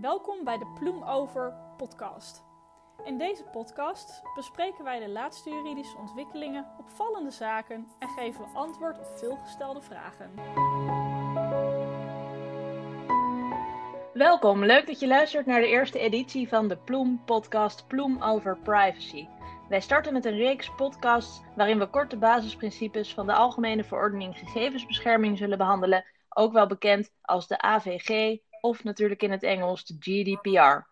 Welkom bij de Ploem Over podcast. In deze podcast bespreken wij de laatste juridische ontwikkelingen, opvallende zaken en geven we antwoord op veelgestelde vragen. Welkom, leuk dat je luistert naar de eerste editie van de Ploem podcast Ploem over Privacy. Wij starten met een reeks podcasts waarin we korte basisprincipes van de Algemene Verordening Gegevensbescherming zullen behandelen, ook wel bekend als de AVG of natuurlijk in het Engels de GDPR.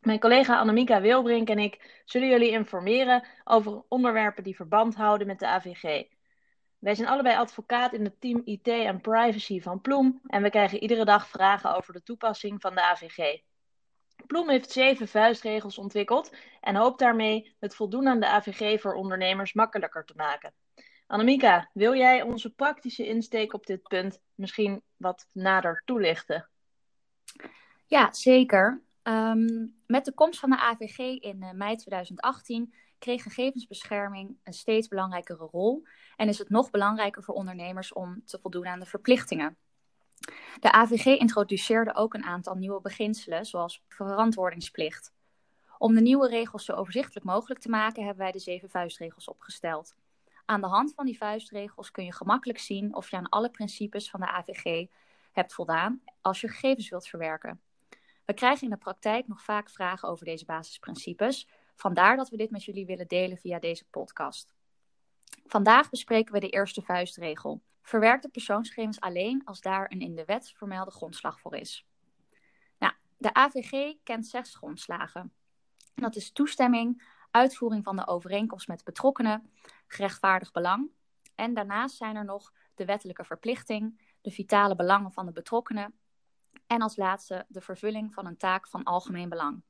Mijn collega Annemieka Wilbrink en ik zullen jullie informeren over onderwerpen die verband houden met de AVG. Wij zijn allebei advocaat in het team IT en Privacy van Ploem en we krijgen iedere dag vragen over de toepassing van de AVG. Ploem heeft zeven vuistregels ontwikkeld en hoopt daarmee het voldoen aan de AVG voor ondernemers makkelijker te maken. Annemieka, wil jij onze praktische insteek op dit punt misschien wat nader toelichten? Ja, zeker. Ehm, met de komst van de AVG in uh, mei 2018 kreeg gegevensbescherming een steeds belangrijkere rol en is het nog belangrijker voor ondernemers om te voldoen aan de verplichtingen. De AVG introduceerde ook een aantal nieuwe beginselen, zoals verantwoordingsplicht. Om de nieuwe regels zo overzichtelijk mogelijk te maken, hebben wij de zeven vuistregels opgesteld. Aan de hand van die vuistregels kun je gemakkelijk zien of je aan alle principes van de AVG hebt voldaan als je gegevens wilt verwerken. We krijgen in de praktijk nog vaak vragen over deze basisprincipes. Vandaar dat we dit met jullie willen delen via deze podcast. Vandaag bespreken we de eerste vuistregel. Verwerk de persoonsgegevens alleen als daar een in de wet vermelde grondslag voor is. Nou, de AVG kent zes grondslagen. Dat is toestemming, uitvoering van de overeenkomst met betrokkenen, gerechtvaardigd belang. En daarnaast zijn er nog de wettelijke verplichting, de vitale belangen van de betrokkenen en als laatste de vervulling van een taak van algemeen belang.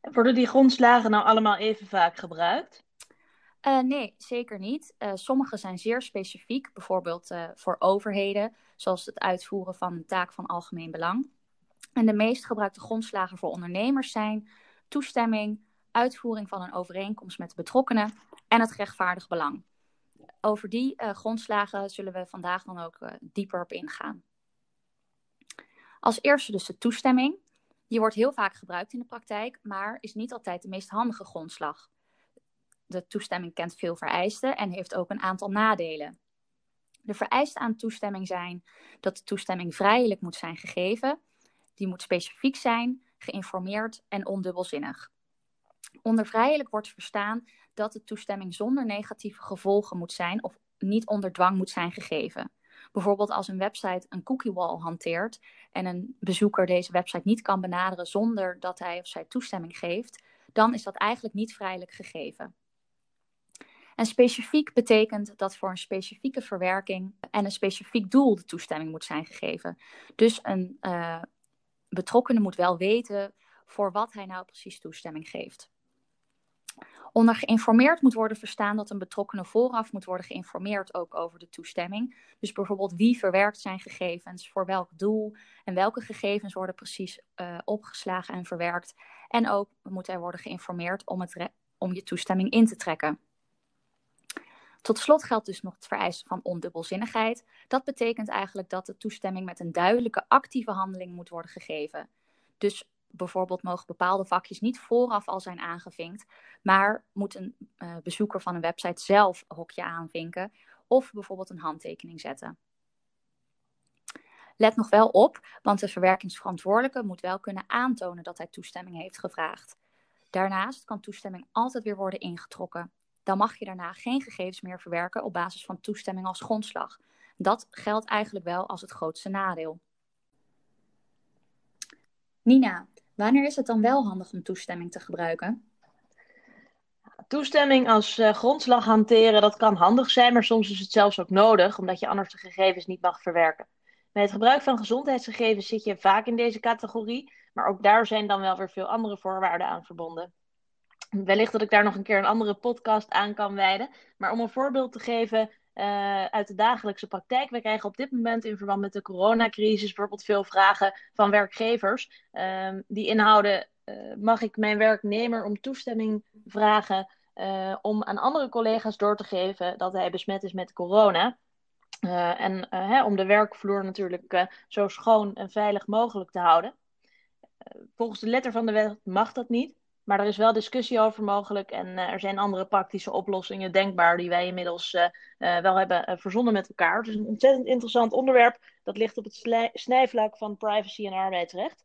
Worden die grondslagen nou allemaal even vaak gebruikt? Uh, nee, zeker niet. Uh, sommige zijn zeer specifiek, bijvoorbeeld uh, voor overheden, zoals het uitvoeren van een taak van algemeen belang. En de meest gebruikte grondslagen voor ondernemers zijn toestemming, uitvoering van een overeenkomst met de betrokkenen en het gerechtvaardig belang. Over die grondslagen zullen we vandaag dan ook dieper op ingaan. Als eerste dus de toestemming. Die wordt heel vaak gebruikt in de praktijk, maar is niet altijd de meest handige grondslag. De toestemming kent veel vereisten en heeft ook een aantal nadelen. De vereisten aan toestemming zijn dat de toestemming vrijelijk moet zijn gegeven, die moet specifiek zijn, geïnformeerd en ondubbelzinnig. Onder vrijelijk wordt verstaan dat de toestemming zonder negatieve gevolgen moet zijn of niet onder dwang moet zijn gegeven. Bijvoorbeeld als een website een cookie wall hanteert en een bezoeker deze website niet kan benaderen zonder dat hij of zij toestemming geeft, dan is dat eigenlijk niet vrijelijk gegeven. En specifiek betekent dat voor een specifieke verwerking en een specifiek doel de toestemming moet zijn gegeven. Dus een uh, betrokkene moet wel weten voor wat hij nou precies toestemming geeft. Onder geïnformeerd moet worden verstaan dat een betrokkene vooraf moet worden geïnformeerd ook over de toestemming. Dus bijvoorbeeld wie verwerkt zijn gegevens, voor welk doel en welke gegevens worden precies uh, opgeslagen en verwerkt. En ook moet hij worden geïnformeerd om, het om je toestemming in te trekken. Tot slot geldt dus nog het vereisen van ondubbelzinnigheid. Dat betekent eigenlijk dat de toestemming met een duidelijke actieve handeling moet worden gegeven. Dus bijvoorbeeld mogen bepaalde vakjes niet vooraf al zijn aangevinkt, maar moet een uh, bezoeker van een website zelf een hokje aanvinken of bijvoorbeeld een handtekening zetten. Let nog wel op, want de verwerkingsverantwoordelijke moet wel kunnen aantonen dat hij toestemming heeft gevraagd. Daarnaast kan toestemming altijd weer worden ingetrokken. Dan mag je daarna geen gegevens meer verwerken op basis van toestemming als grondslag. Dat geldt eigenlijk wel als het grootste nadeel. Nina, Wanneer is het dan wel handig om toestemming te gebruiken? Toestemming als uh, grondslag hanteren, dat kan handig zijn, maar soms is het zelfs ook nodig, omdat je anders de gegevens niet mag verwerken. Bij het gebruik van gezondheidsgegevens zit je vaak in deze categorie, maar ook daar zijn dan wel weer veel andere voorwaarden aan verbonden. Wellicht dat ik daar nog een keer een andere podcast aan kan wijden, maar om een voorbeeld te geven, uh, uit de dagelijkse praktijk. We krijgen op dit moment in verband met de coronacrisis bijvoorbeeld veel vragen van werkgevers. Uh, die inhouden, uh, mag ik mijn werknemer om toestemming vragen eh, om aan andere collega's door te geven dat hij besmet is met corona. en hè, om de werkvloer natuurlijk zo schoon en veilig mogelijk te houden. volgens de letter van de wet mag dat niet. Maar er is wel discussie over mogelijk en uh, er zijn andere praktische oplossingen denkbaar die wij inmiddels uh, uh, wel hebben verzonnen met elkaar. Het is een ontzettend interessant onderwerp. Dat ligt op het snijvlak van privacy en arbeidsrecht.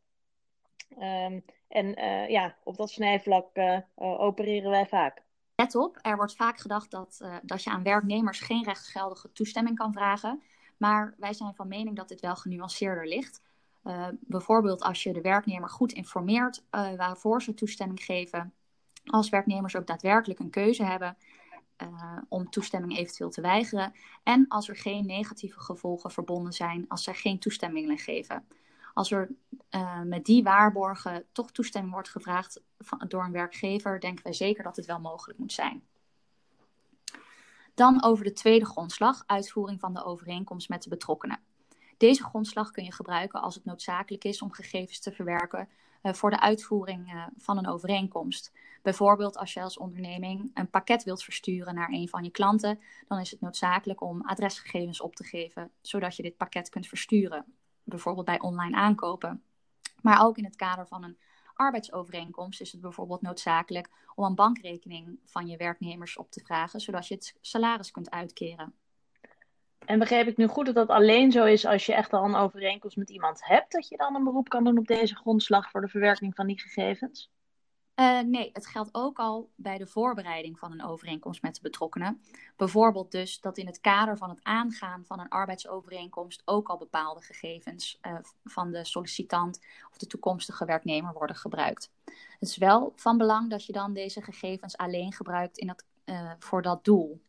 Um, en ja, op dat snijvlak opereren wij vaak. Let op, er wordt vaak gedacht dat, dat je aan werknemers geen rechtsgeldige toestemming kan vragen. Maar wij zijn van mening dat dit wel genuanceerder ligt. Uh, bijvoorbeeld als je de werknemer goed informeert uh, waarvoor ze toestemming geven. Als werknemers ook daadwerkelijk een keuze hebben uh, om toestemming eventueel te weigeren. En als er geen negatieve gevolgen verbonden zijn als zij geen toestemming geven. Als er met die waarborgen toch toestemming wordt gevraagd van, door een werkgever, denken wij zeker dat het wel mogelijk moet zijn. Dan over de tweede grondslag, uitvoering van de overeenkomst met de betrokkenen. Deze grondslag kun je gebruiken als het noodzakelijk is om gegevens te verwerken uh, voor de uitvoering uh, van een overeenkomst. Bijvoorbeeld als je als onderneming een pakket wilt versturen naar een van je klanten, dan is het noodzakelijk om adresgegevens op te geven, zodat je dit pakket kunt versturen. Bijvoorbeeld bij online aankopen. Maar ook in het kader van een arbeidsovereenkomst is het bijvoorbeeld noodzakelijk om een bankrekening van je werknemers op te vragen, zodat je het salaris kunt uitkeren. En begrijp ik nu goed dat dat alleen zo is als je echt al een overeenkomst met iemand hebt, dat je dan een beroep kan doen op deze grondslag voor de verwerking van die gegevens? Uh, nee, het geldt ook al bij de voorbereiding van een overeenkomst met de betrokkenen. Bijvoorbeeld dus dat in het kader van het aangaan van een arbeidsovereenkomst ook al bepaalde gegevens uh, van de sollicitant of de toekomstige werknemer worden gebruikt. Het is wel van belang dat je dan deze gegevens alleen gebruikt in uh, voor dat doel.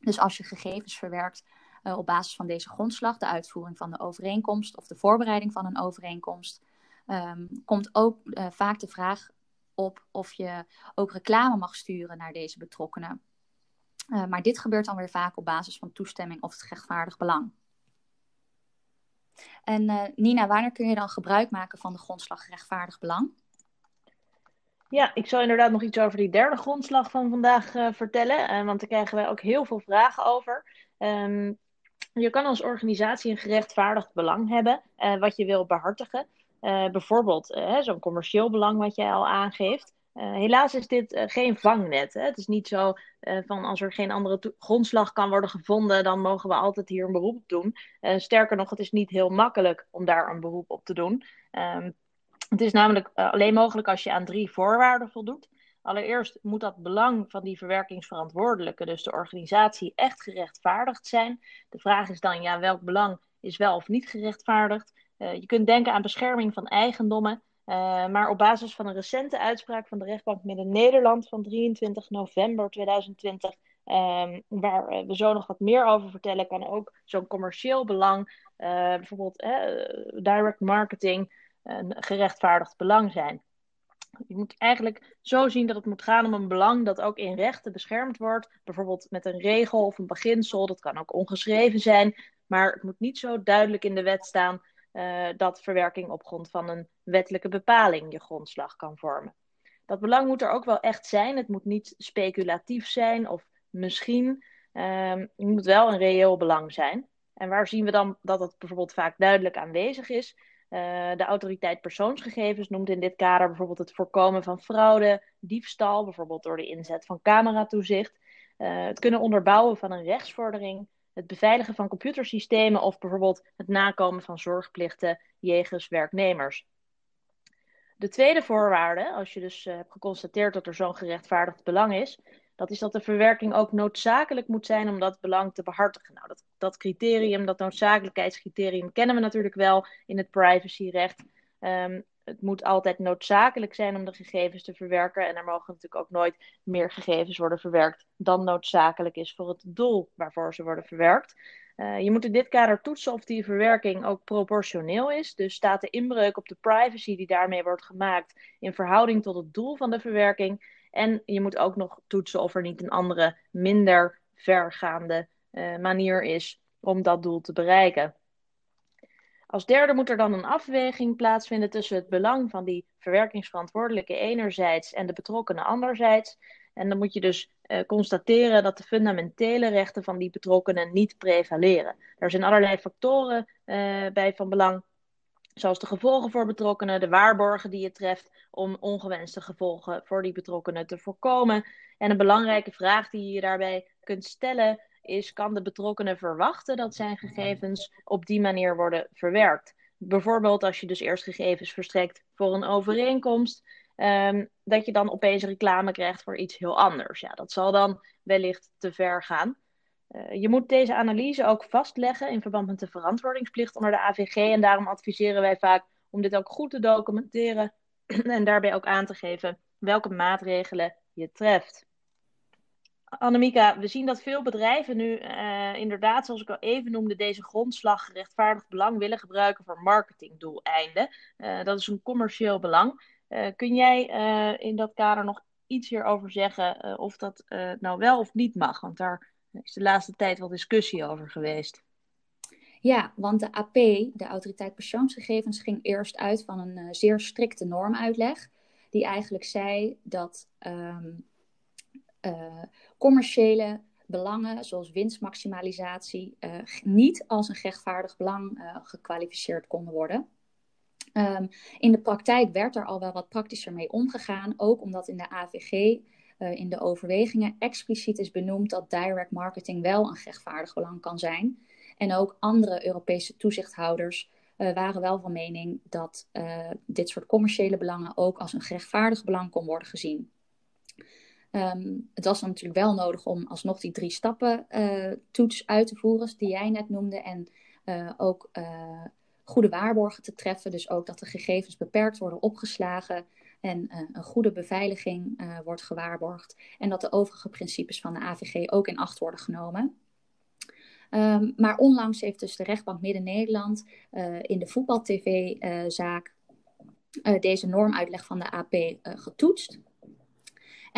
Dus als je gegevens verwerkt op basis van deze grondslag, de uitvoering van de overeenkomst of de voorbereiding van een overeenkomst, um, komt ook uh, vaak de vraag op of je ook reclame mag sturen naar deze betrokkenen. Uh, maar dit gebeurt dan weer vaak op basis van toestemming of het rechtvaardig belang. En Nina, wanneer kun je dan gebruik maken van de grondslag rechtvaardig belang? Ja, ik zal inderdaad nog iets over die derde grondslag van vandaag vertellen. Want daar krijgen wij ook heel veel vragen over. Um, je kan als organisatie een gerechtvaardigd belang hebben, uh, wat je wil behartigen. Uh, bijvoorbeeld uh, zo'n commercieel belang wat jij al aangeeft. helaas is dit geen vangnet. Hè? Het is niet zo van als er geen andere grondslag kan worden gevonden, dan mogen we altijd hier een beroep op doen. sterker nog, het is niet heel makkelijk om daar een beroep op te doen. Um, het is namelijk alleen mogelijk als je aan drie voorwaarden voldoet. Allereerst moet dat belang van die verwerkingsverantwoordelijke, dus de organisatie, echt gerechtvaardigd zijn. De vraag is dan, ja, welk belang is wel of niet gerechtvaardigd? Uh, je kunt denken aan bescherming van eigendommen, uh, maar op basis van een recente uitspraak van de rechtbank Midden-Nederland van 23 november 2020, um, ehm, waar uh, we zo nog wat meer over vertellen, kan ook zo'n commercieel belang, bijvoorbeeld direct marketing, een gerechtvaardigd belang zijn. Je moet eigenlijk zo zien dat het moet gaan om een belang dat ook in rechten beschermd wordt. Bijvoorbeeld met een regel of een beginsel. Dat kan ook ongeschreven zijn. Maar het moet niet zo duidelijk in de wet staan uh, dat verwerking op grond van een wettelijke bepaling je grondslag kan vormen. Dat belang moet er ook wel echt zijn. Het moet niet speculatief zijn of misschien. Uh, het moet wel een reëel belang zijn. En waar zien we dan dat het bijvoorbeeld vaak duidelijk aanwezig is? Uh, de autoriteit persoonsgegevens noemt in dit kader bijvoorbeeld het voorkomen van fraude, diefstal, bijvoorbeeld door de inzet van cameratoezicht. Uh, het kunnen onderbouwen van een rechtsvordering, het beveiligen van computersystemen of bijvoorbeeld het nakomen van zorgplichten jegens werknemers. De tweede voorwaarde, als je dus uh, hebt geconstateerd dat er zo'n gerechtvaardigd belang is, dat is dat de verwerking ook noodzakelijk moet zijn om dat belang te behartigen. Nou, dat, dat criterium, dat noodzakelijkheidscriterium, kennen we natuurlijk wel in het privacyrecht. Um, het moet altijd noodzakelijk zijn om de gegevens te verwerken. En er mogen natuurlijk ook nooit meer gegevens worden verwerkt dan noodzakelijk is voor het doel waarvoor ze worden verwerkt. Uh, je moet in dit kader toetsen of die verwerking ook proportioneel is. Dus staat de inbreuk op de privacy die daarmee wordt gemaakt in verhouding tot het doel van de verwerking. En je moet ook nog toetsen of er niet een andere, minder vergaande uh, manier is om dat doel te bereiken. Als derde moet er dan een afweging plaatsvinden tussen het belang van die verwerkingsverantwoordelijke enerzijds en de betrokkenen anderzijds. En dan moet je dus uh, constateren dat de fundamentele rechten van die betrokkenen niet prevaleren. Er zijn allerlei factoren uh, bij van belang. zoals de gevolgen voor betrokkenen, de waarborgen die je treft om ongewenste gevolgen voor die betrokkenen te voorkomen. En een belangrijke vraag die je daarbij kunt stellen is: kan de betrokkenen verwachten dat zijn gegevens op die manier worden verwerkt? Bijvoorbeeld als je dus eerst gegevens verstrekt voor een overeenkomst, ehm, dat je dan opeens reclame krijgt voor iets heel anders. Ja, dat zal dan wellicht te ver gaan. Uh, je moet deze analyse ook vastleggen in verband met de verantwoordingsplicht onder de AVG. En daarom adviseren wij vaak om dit ook goed te documenteren en daarbij ook aan te geven welke maatregelen je treft. Annemieka, we zien dat veel bedrijven nu uh, inderdaad, zoals ik al even noemde, deze grondslag gerechtvaardigd belang willen gebruiken voor marketingdoeleinden. Uh, dat is een commercieel belang. Uh, kun jij in dat kader nog iets hierover zeggen of dat nou wel of niet mag? Want daar is de laatste tijd wel discussie over geweest. Ja, want de AP, de Autoriteit Persoonsgegevens, ging eerst uit van een zeer strikte normuitleg. Die eigenlijk zei dat um, uh, commerciële belangen, zoals winstmaximalisatie, uh, niet als een rechtvaardig belang uh, gekwalificeerd konden worden. Um, in de praktijk werd er al wel wat praktischer mee omgegaan, ook omdat in de AVG in de overwegingen expliciet is benoemd dat direct marketing wel een rechtvaardig belang kan zijn. En ook andere Europese toezichthouders waren wel van mening dat dit soort commerciële belangen ook als een rechtvaardig belang kon worden gezien. Um, het was natuurlijk wel nodig om alsnog die drie stappen uh, toets uit te voeren, die jij net noemde. En uh, ook uh, goede waarborgen te treffen. Dus ook dat de gegevens beperkt worden opgeslagen en een goede beveiliging wordt gewaarborgd. En dat de overige principes van de AVG ook in acht worden genomen. Um, maar onlangs heeft dus de rechtbank Midden-Nederland in de voetbal-tv-zaak deze normuitleg van de AP getoetst.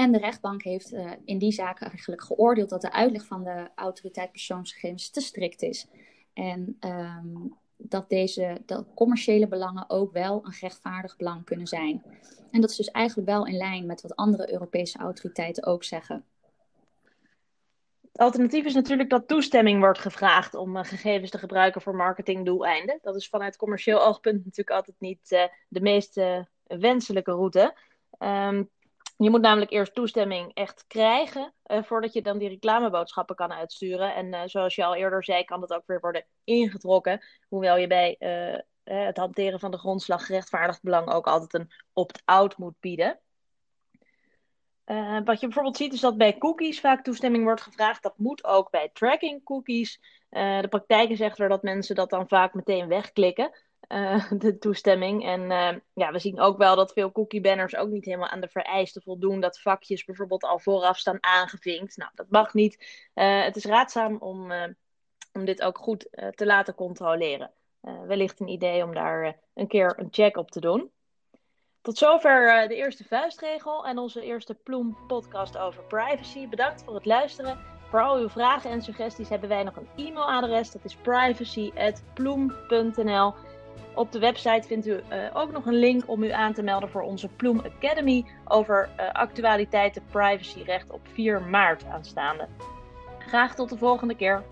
En de rechtbank heeft uh, in die zaak eigenlijk geoordeeld dat de uitleg van de autoriteit persoonsgegevens te strikt is. En um, dat deze dat commerciële belangen ook wel een rechtvaardig belang kunnen zijn. En dat is dus eigenlijk wel in lijn met wat andere Europese autoriteiten ook zeggen. Het alternatief is natuurlijk dat toestemming wordt gevraagd om uh, gegevens te gebruiken voor marketingdoeleinden. Dat is vanuit commercieel oogpunt natuurlijk altijd niet uh, de meest wenselijke route. Um, je moet namelijk eerst toestemming echt krijgen uh, voordat je dan die reclameboodschappen kan uitsturen. En uh, zoals je al eerder zei, kan dat ook weer worden ingetrokken. Hoewel je bij uh, het hanteren van de grondslag gerechtvaardigd belang ook altijd een opt-out moet bieden. wat je bijvoorbeeld ziet is dat bij cookies vaak toestemming wordt gevraagd. Dat moet ook bij tracking cookies. de praktijk is echter dat mensen dat dan vaak meteen wegklikken. Uh, de toestemming. En uh, ja, we zien ook wel dat veel cookie banners ook niet helemaal aan de vereisten voldoen. Dat vakjes bijvoorbeeld al vooraf staan aangevinkt. Nou, dat mag niet. Uh, het is raadzaam om, om dit ook goed te laten controleren. wellicht een idee om daar een keer een check op te doen. Tot zover de eerste vuistregel en onze eerste Ploem podcast over privacy. Bedankt voor het luisteren. Voor al uw vragen en suggesties hebben wij nog een e-mailadres. Dat is privacy.ploem.nl. Op de website vindt u uh, ook nog een link om u aan te melden voor onze Ploem Academy over uh, actualiteiten privacyrecht op 4 maart aanstaande. Graag tot de volgende keer.